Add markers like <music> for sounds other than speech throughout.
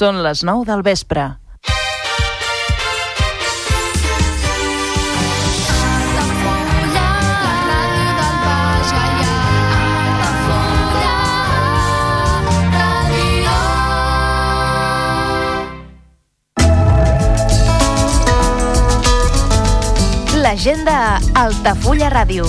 Són les 9 del vespre. L'agenda Altafulla Ràdio.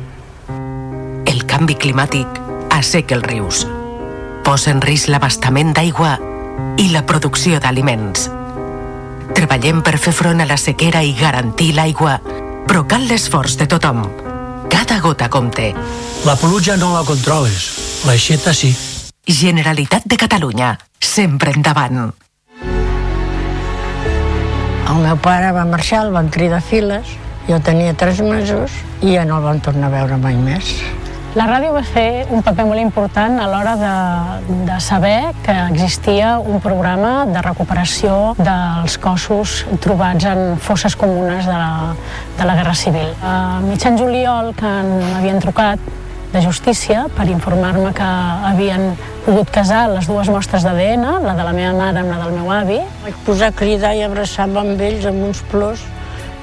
Canvi climàtic asseca els rius, posa en risc l'abastament d'aigua i la producció d'aliments. Treballem per fer front a la sequera i garantir l'aigua, però cal l'esforç de tothom. Cada gota compte. La pluja no la controles, l'aixeta sí. Generalitat de Catalunya, sempre endavant. El meu pare va marxar, el van cridar files, jo tenia tres mesos i ja no el van tornar a veure mai més. La ràdio va fer un paper molt important a l'hora de, de saber que existia un programa de recuperació dels cossos trobats en fosses comunes de la, de la Guerra Civil. A mitjan juliol, que m'havien trucat de justícia per informar-me que havien pogut casar les dues mostres d'ADN, la de la meva mare amb la del meu avi. Vaig posar a cridar i abraçar-me amb ells amb uns plors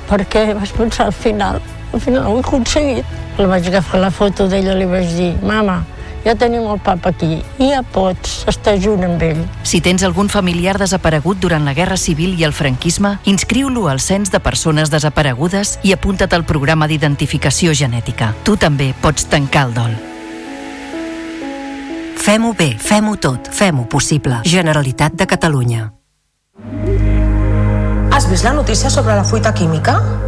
perquè vaig pensar al final, al final ho he aconseguit. La vaig agafar la foto d'ella i li vaig dir, mama, ja tenim el papa aquí i ja pots estar junt amb ell. Si tens algun familiar desaparegut durant la Guerra Civil i el franquisme, inscriu-lo al Cens de Persones Desaparegudes i apunta't al programa d'identificació genètica. Tu també pots tancar el dol. Fem-ho bé, fem-ho tot, fem-ho possible. Generalitat de Catalunya. Has vist la notícia sobre la fuita química?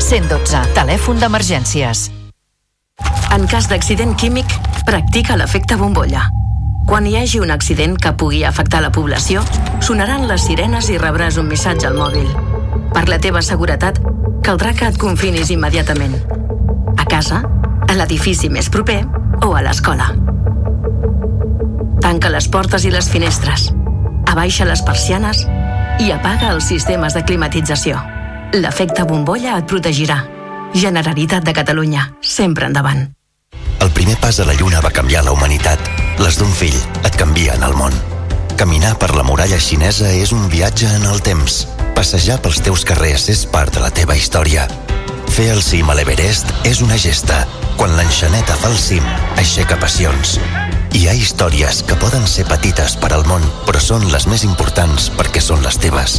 112. Telèfon d'emergències. En cas d'accident químic, practica l'efecte bombolla. Quan hi hagi un accident que pugui afectar la població, sonaran les sirenes i rebràs un missatge al mòbil. Per la teva seguretat, caldrà que et confinis immediatament. A casa, a l'edifici més proper o a l'escola. Tanca les portes i les finestres. Abaixa les persianes i apaga els sistemes de climatització. L'efecte bombolla et protegirà. Generalitat de Catalunya. Sempre endavant. El primer pas a la Lluna va canviar la humanitat. Les d'un fill et canvien el món. Caminar per la muralla xinesa és un viatge en el temps. Passejar pels teus carrers és part de la teva història. Fer el cim a l'Everest és una gesta. Quan l'enxaneta fa el cim, aixeca passions. Hi ha històries que poden ser petites per al món, però són les més importants perquè són les teves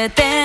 I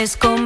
es como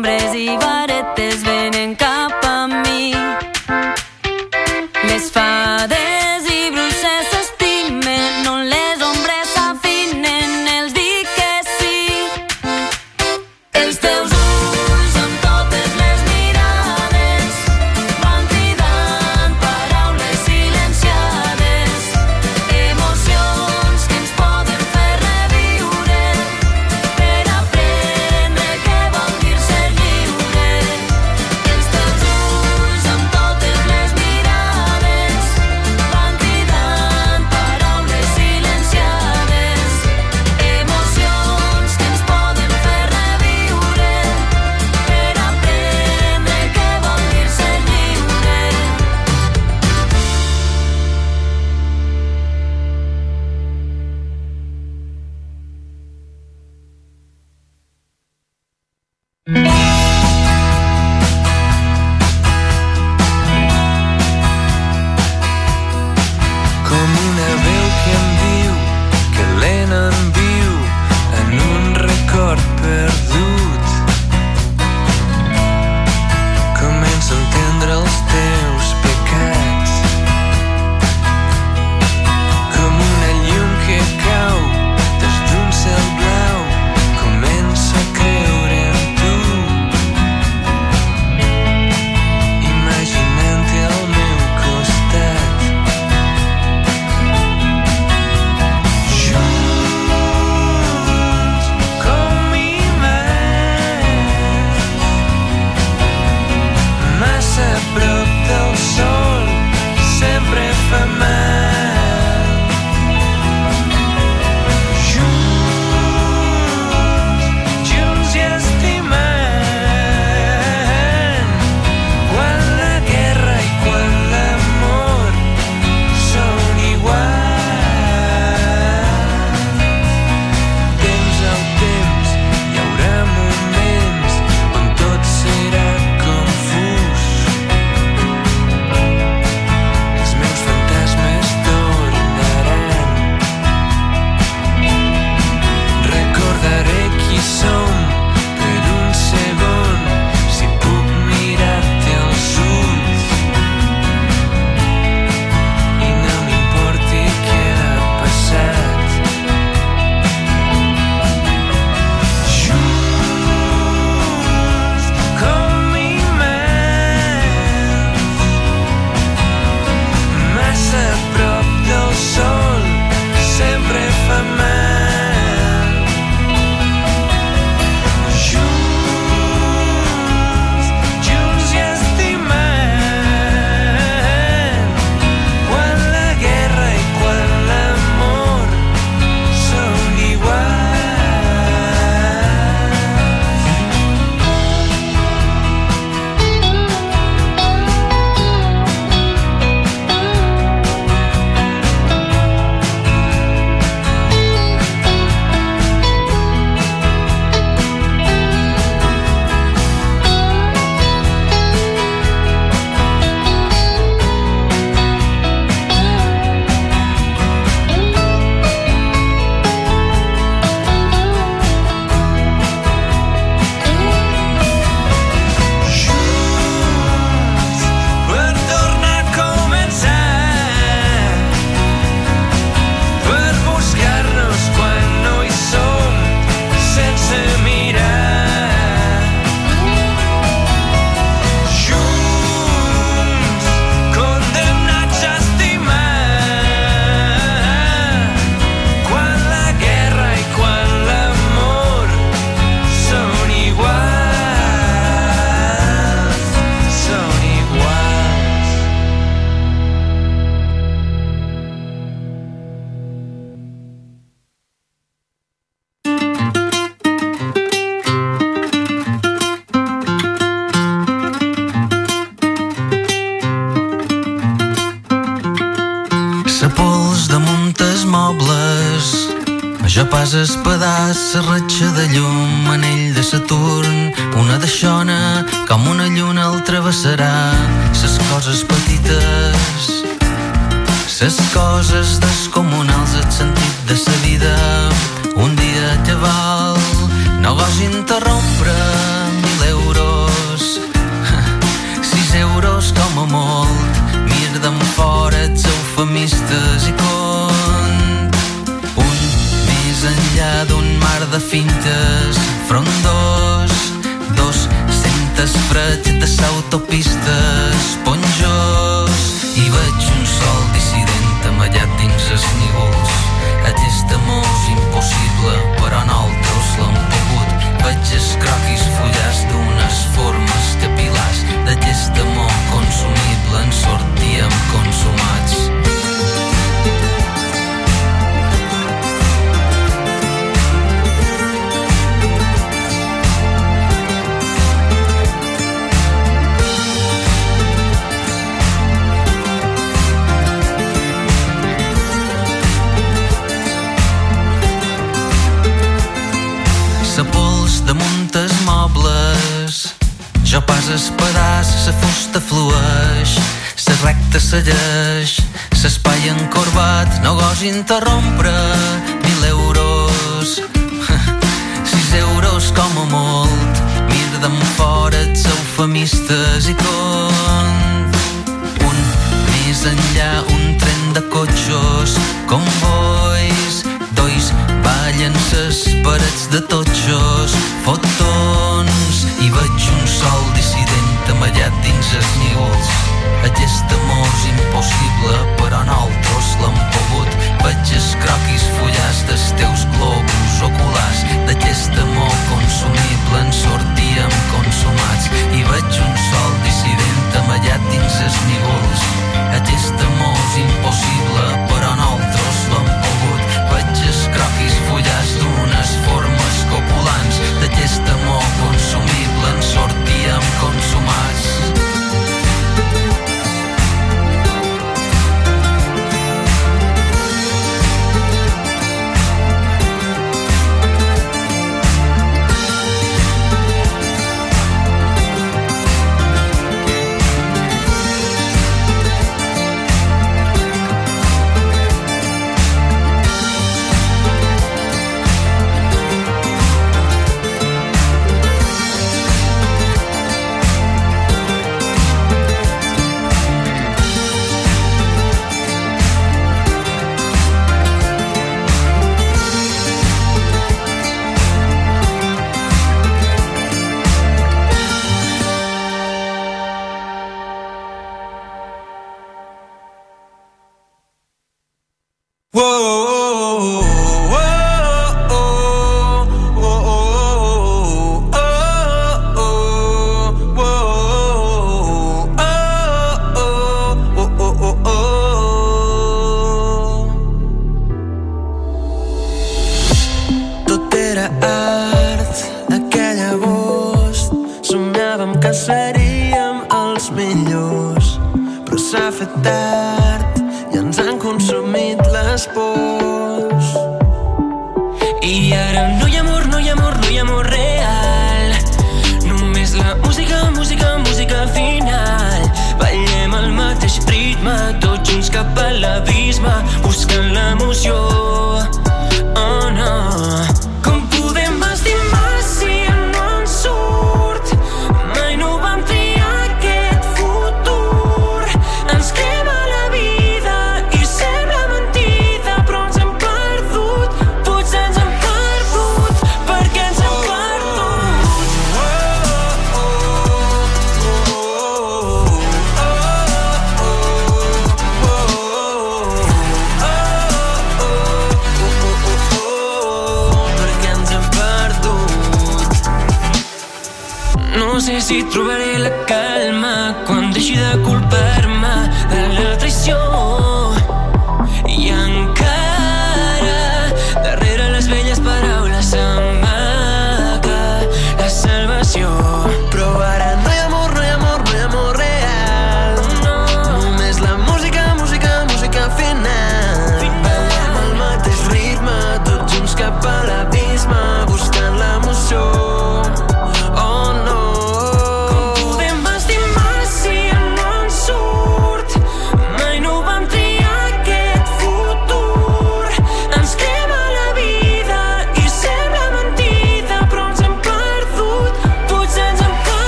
pots interrompre mil euros, <laughs> sis euros com a molt, mira d'en fora els eufemistes i cont. Un més enllà, un tren de cotxos, convois, dois, ballen ses parets de totxos, fotons, i veig un sol dissident amallat dins els nius. Aquest amor és impossible, però nosaltres l'amor imatges, croquis, fullars dels teus globus oculars. De amor consumible en sortíem consumats. I veig un sol dissident amallat dins els nivells aquest amor és impossible però nosaltres l'hem pogut. Veig els croquis, fullars d'unes formes copulants. De amor consumible en sortíem consumats.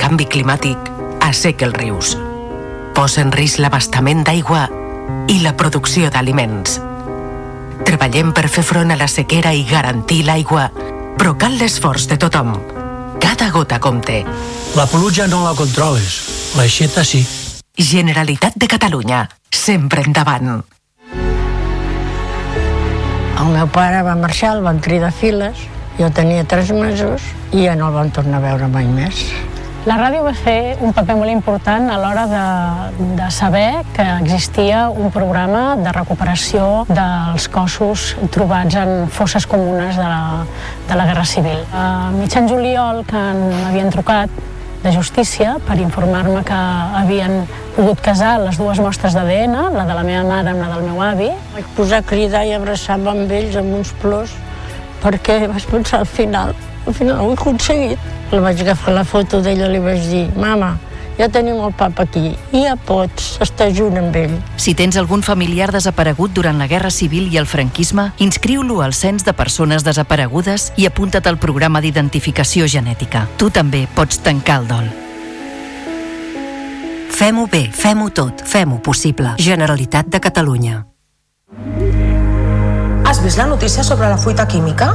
canvi climàtic asseca els rius. Posa en risc l'abastament d'aigua i la producció d'aliments. Treballem per fer front a la sequera i garantir l'aigua, però cal l'esforç de tothom. Cada gota compte. La pluja no la controles, la xeta sí. Generalitat de Catalunya, sempre endavant. El meu pare va marxar, el van cridar files, jo tenia tres mesos i ja no el van tornar a veure mai més. La ràdio va fer un paper molt important a l'hora de, de saber que existia un programa de recuperació dels cossos trobats en fosses comunes de la, de la Guerra Civil. A mitjan juliol, que m'havien trucat de justícia per informar-me que havien pogut casar les dues mostres d'ADN, la de la meva mare amb la del meu avi. Vaig posar a cridar i abraçar-me amb ells amb uns plors perquè vaig pensar al final, al final ho he aconseguit. La vaig agafar la foto d'ella i li vaig dir, mama, ja tenim el papa aquí i ja pots estar junt amb ell. Si tens algun familiar desaparegut durant la Guerra Civil i el franquisme, inscriu-lo al Cens de Persones Desaparegudes i apunta't al programa d'identificació genètica. Tu també pots tancar el dol. Fem-ho bé, fem-ho tot, fem-ho possible. Generalitat de Catalunya. Has vist la notícia sobre la fuita química?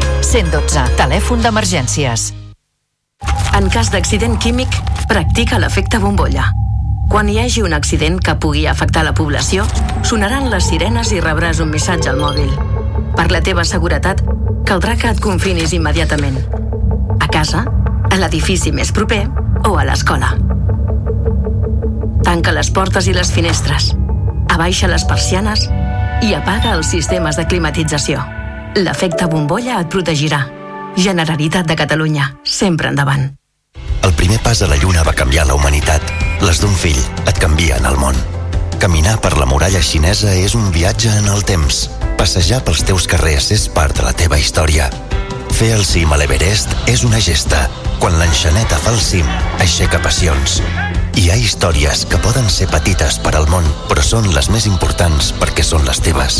112. Telèfon d'emergències. En cas d'accident químic, practica l'efecte bombolla. Quan hi hagi un accident que pugui afectar la població, sonaran les sirenes i rebràs un missatge al mòbil. Per la teva seguretat, caldrà que et confinis immediatament. A casa, a l'edifici més proper o a l'escola. Tanca les portes i les finestres. Abaixa les persianes i apaga els sistemes de climatització. L'efecte bombolla et protegirà. Generalitat de Catalunya. Sempre endavant. El primer pas a la Lluna va canviar la humanitat. Les d'un fill et canvien el món. Caminar per la muralla xinesa és un viatge en el temps. Passejar pels teus carrers és part de la teva història. Fer el cim a l'Everest és una gesta. Quan l'enxaneta fa el cim, aixeca passions. Hi ha històries que poden ser petites per al món, però són les més importants perquè són les teves.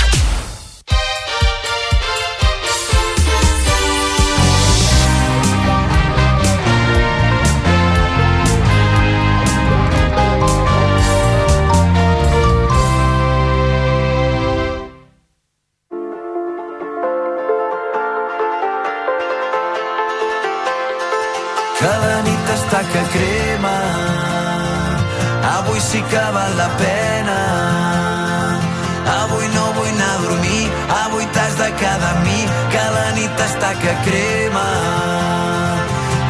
Està que crema avui sí que val la pena. Avui no vull anar a dormir avui t'has de quedar amb mi que la nit està que crema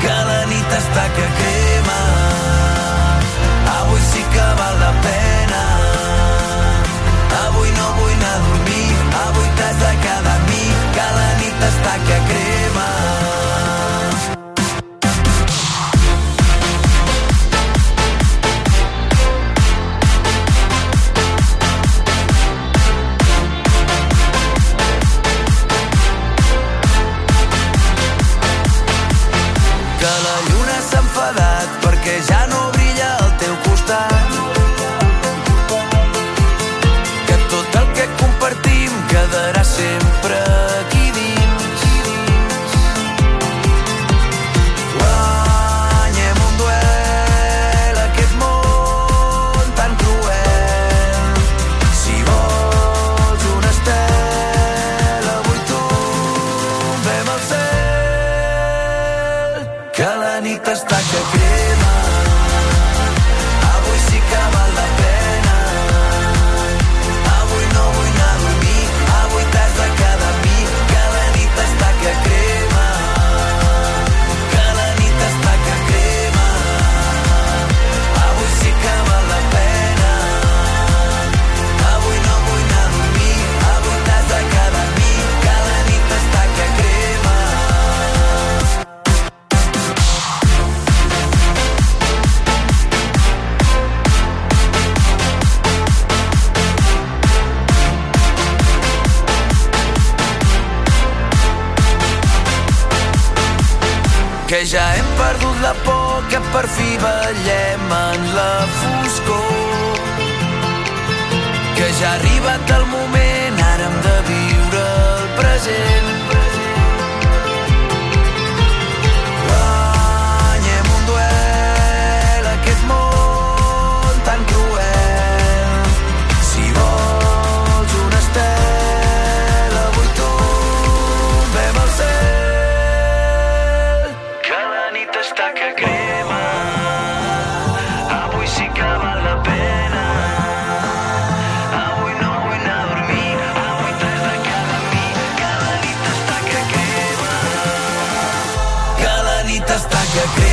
que la nit està que crema. Avui sí que val la pena avui no vull anar a dormir your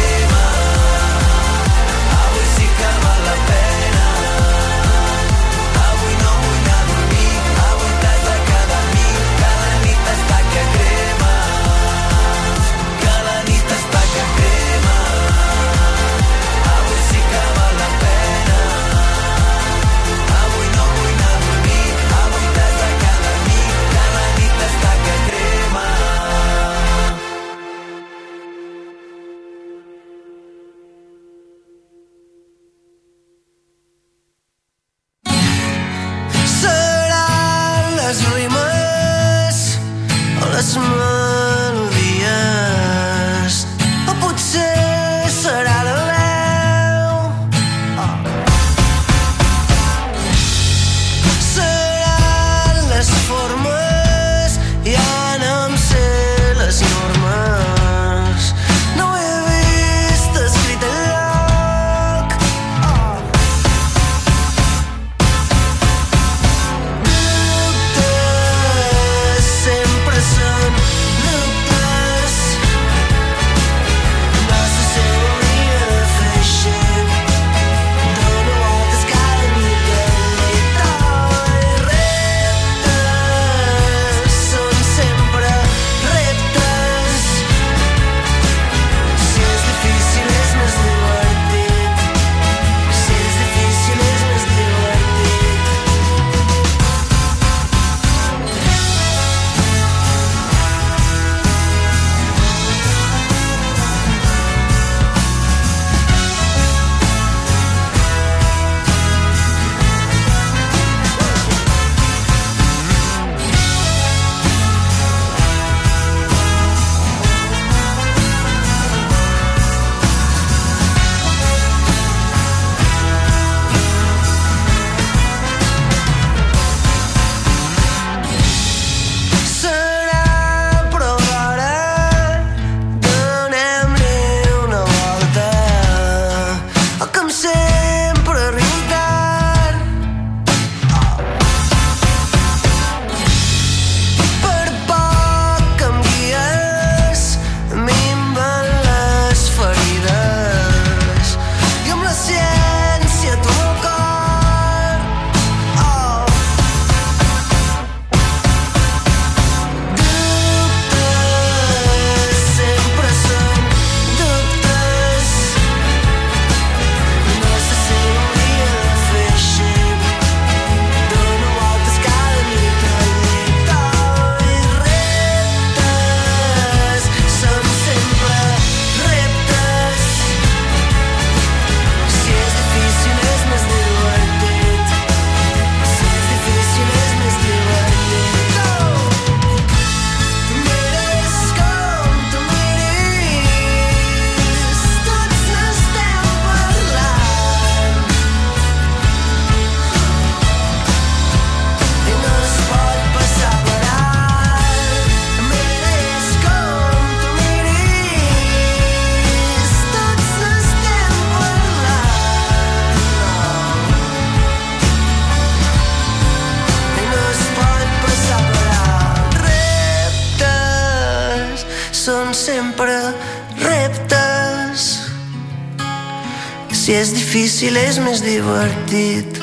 Si és difícil és més divertit.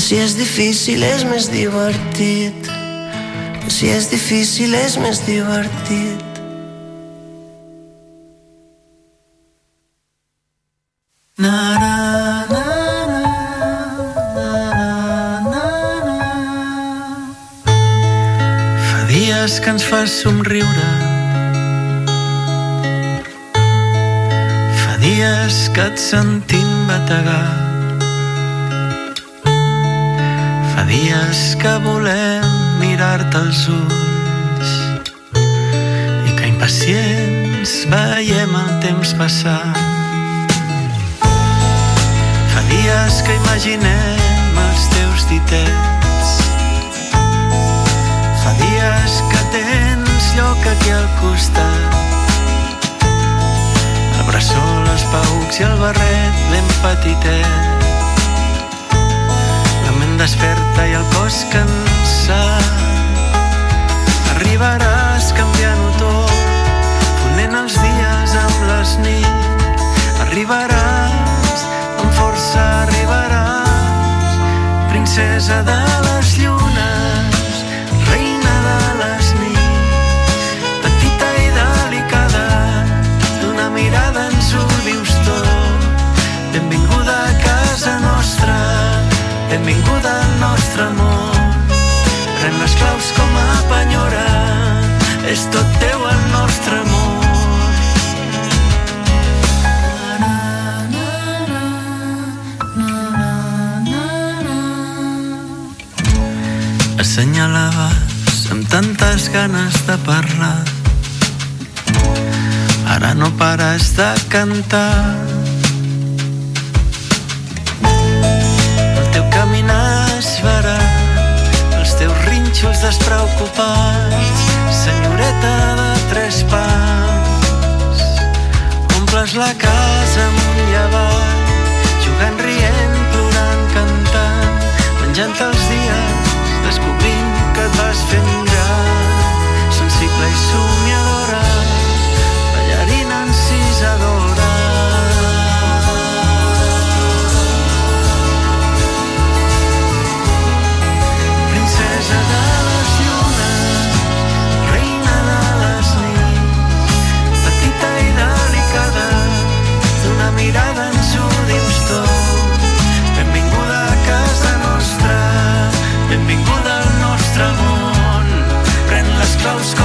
Si és difícil és més divertit. Si és difícil és més divertit. Na, na. Fa que ens fa somriure. Dies que et sentim bategar. Fa dies que volem mirar-te als ulls i que impacients veiem el temps passar. Fa dies que imaginem els teus ditets. Fa dies que tens lloc aquí al costat. Bressol, els paucs i el barret ben petitet. La ment desperta i el cos cansat. Arribaràs canviant-ho tot, fonent els dies amb les nits. Arribaràs, amb força arribaràs, princesa de les llunes, casa nostra, benvinguda al nostre món. Pren les claus com a penyora, és tot teu el nostre amor. Assenyalaves amb tantes ganes de parlar. Ara no pares de cantar. Teus rínxols despreocupats, senyoreta de tres pams. Omples la casa amunt i avall, jugant, rient, plorant, cantant, menjant els dies, descobrint que et vas fent gran, sensible i somiadora, Pren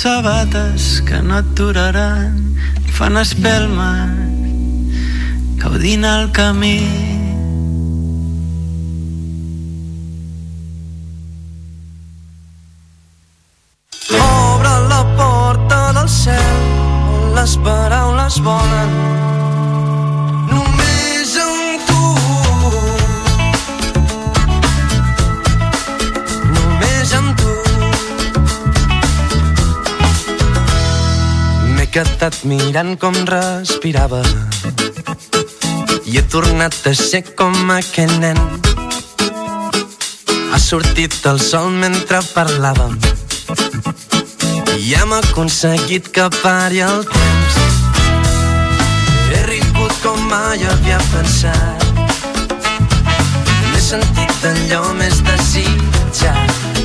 sabates que no et duraran fan espelmes gaudint el camí Quedat mirant com respirava i he tornat a ser com aquell nen. Ha sortit el sol mentre parlàvem i hem aconseguit que pari el temps. He rigut com mai havia pensat. M'he sentit allò més desitjat.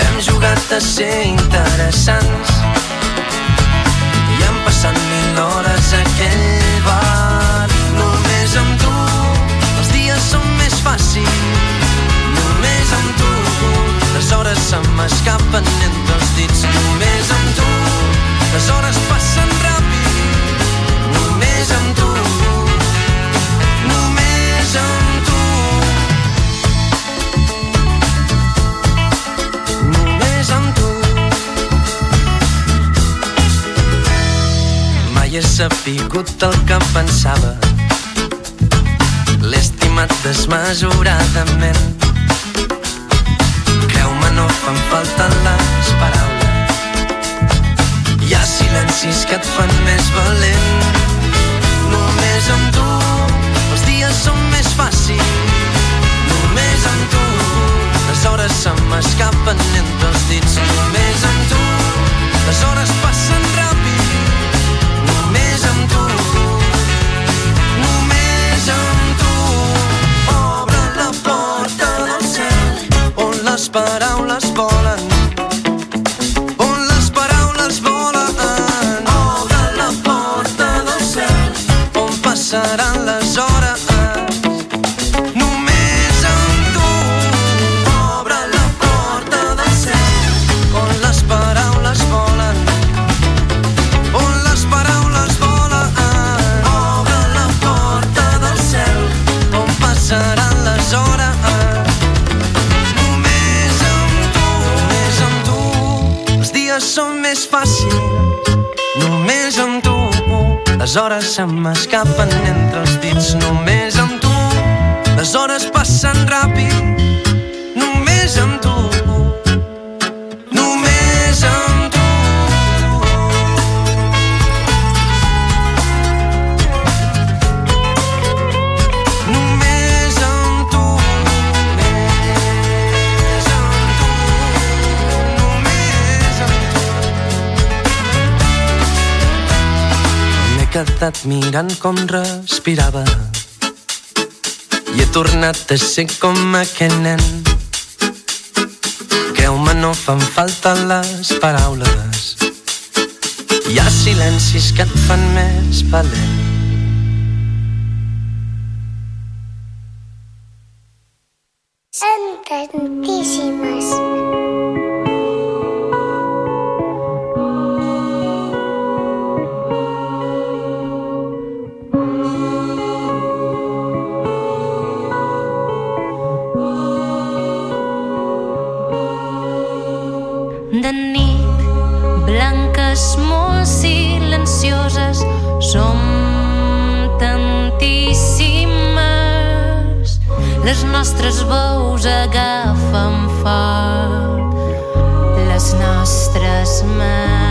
Hem jugat a ser interessants passat mil hores a aquell bar. Només amb tu els dies són més fàcils. Només amb tu les hores se m'escapen entre els dits. Només amb tu les hores passen ràpid. Només amb tu. Només amb tu. He sapigut el que pensava. L'he estimat desmesuradament. Creu-me, no fan falta les paraules. Hi ha silencis que et fan més valent. Només amb tu els dies són més fàcils. Només amb tu les hores se m'escapen entre els dits. Només amb tu les hores passen cada les paraules volen. Les hores se m'escapen entre els dits només amb tu. Les hores passen ràpid estat mirant com respirava i he tornat a ser com aquell nen. Creu-me, no fan falta les paraules. Hi ha silencis que et fan més valent. les nostres veus agafen fort, les nostres mans.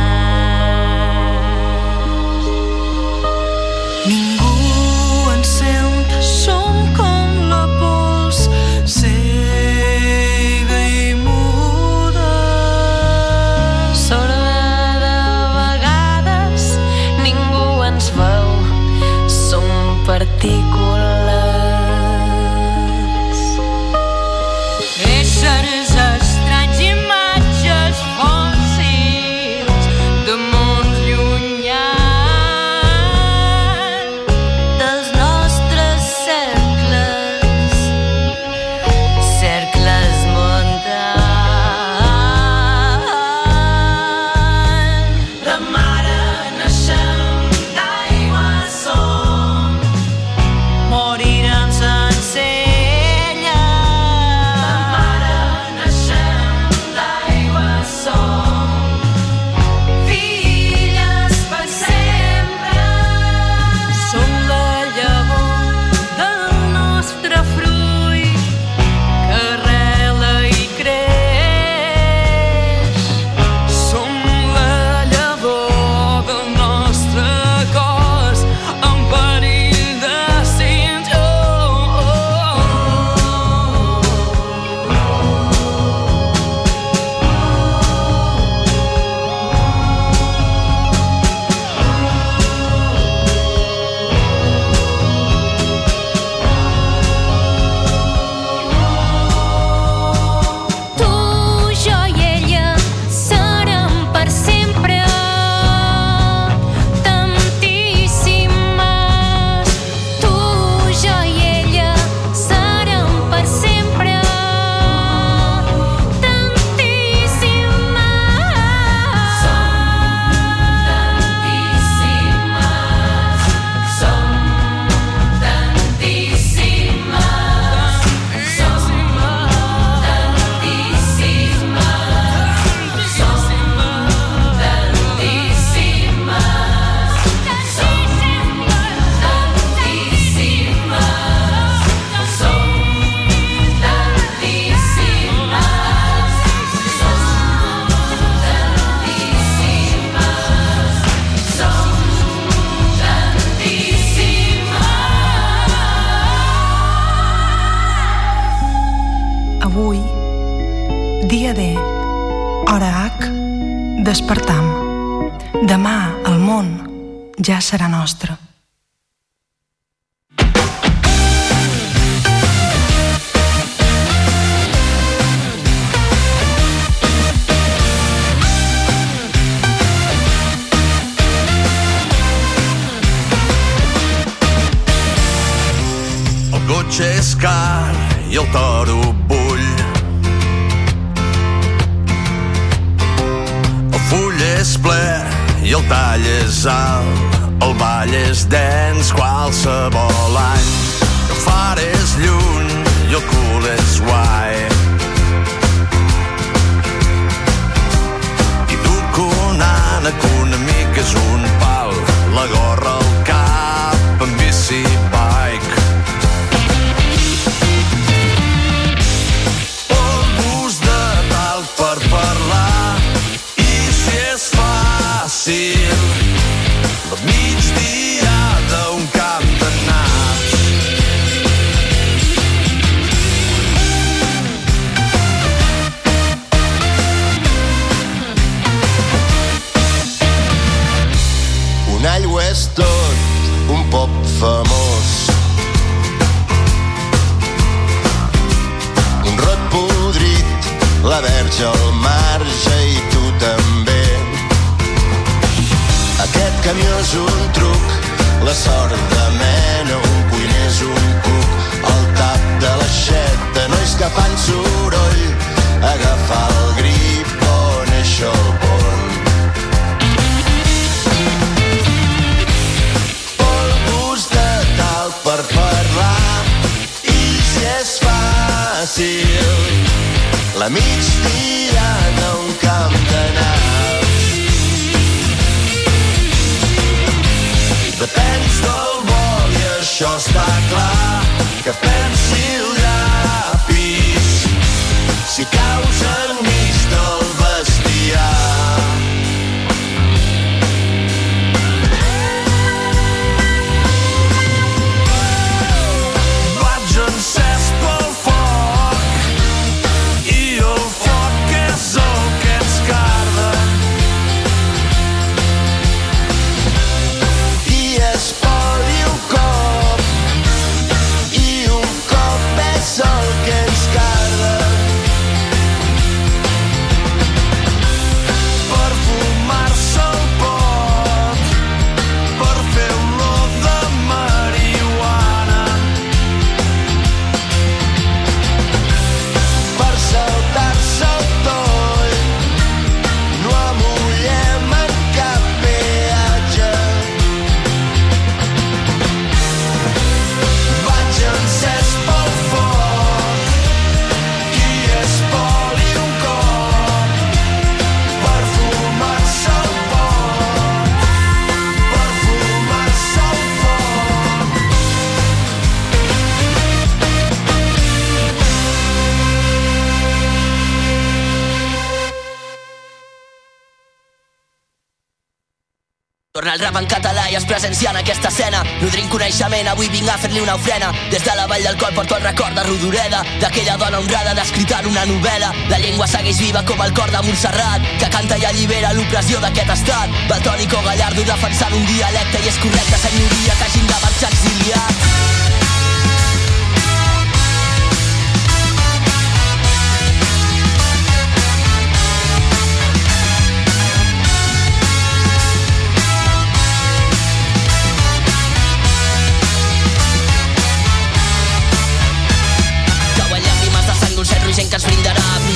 Català i es presencia en aquesta escena. Nodrint coneixement, avui vinc a fer-li una ofrena. Des de la vall del cor porto el record de Rodoreda D'aquella dona honrada descrita en una novel·la. La llengua segueix viva com el cor de Montserrat Que canta i allibera l'opressió d'aquest estat. Baltònic o Gallardo defensant un dialecte I és correcte, senyoria, que hagin de marxar exiliats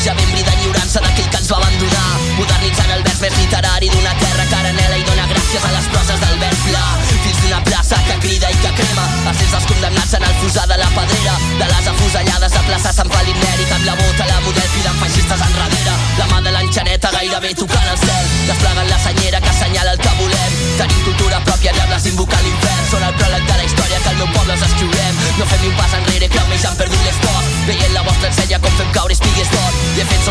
Pluja ben brida enyorança d'aquell que ens va abandonar. Modernitzant el vers més literari d'una terra que i dona gràcies a les proses del vers pla. Fills d'una plaça que crida i que crema Els dents dels condemnats en el fusar de la pedrera. De les afusellades de plaça Sant Ibèric Amb la bota, la model, cridant feixistes enrere La mà de l'enxaneta gairebé tocant el cel Desplegant la senyera que assenyala el que volem. Tenim cultura pròpia, diables invocant l'infern. Són el pròleg de la història que al meu poble us escriurem. No fem ni un pas enrere, creu-me, ja hem perdut les pors Veient la vostra ensenya com fem caure espigues d'or Defensors de la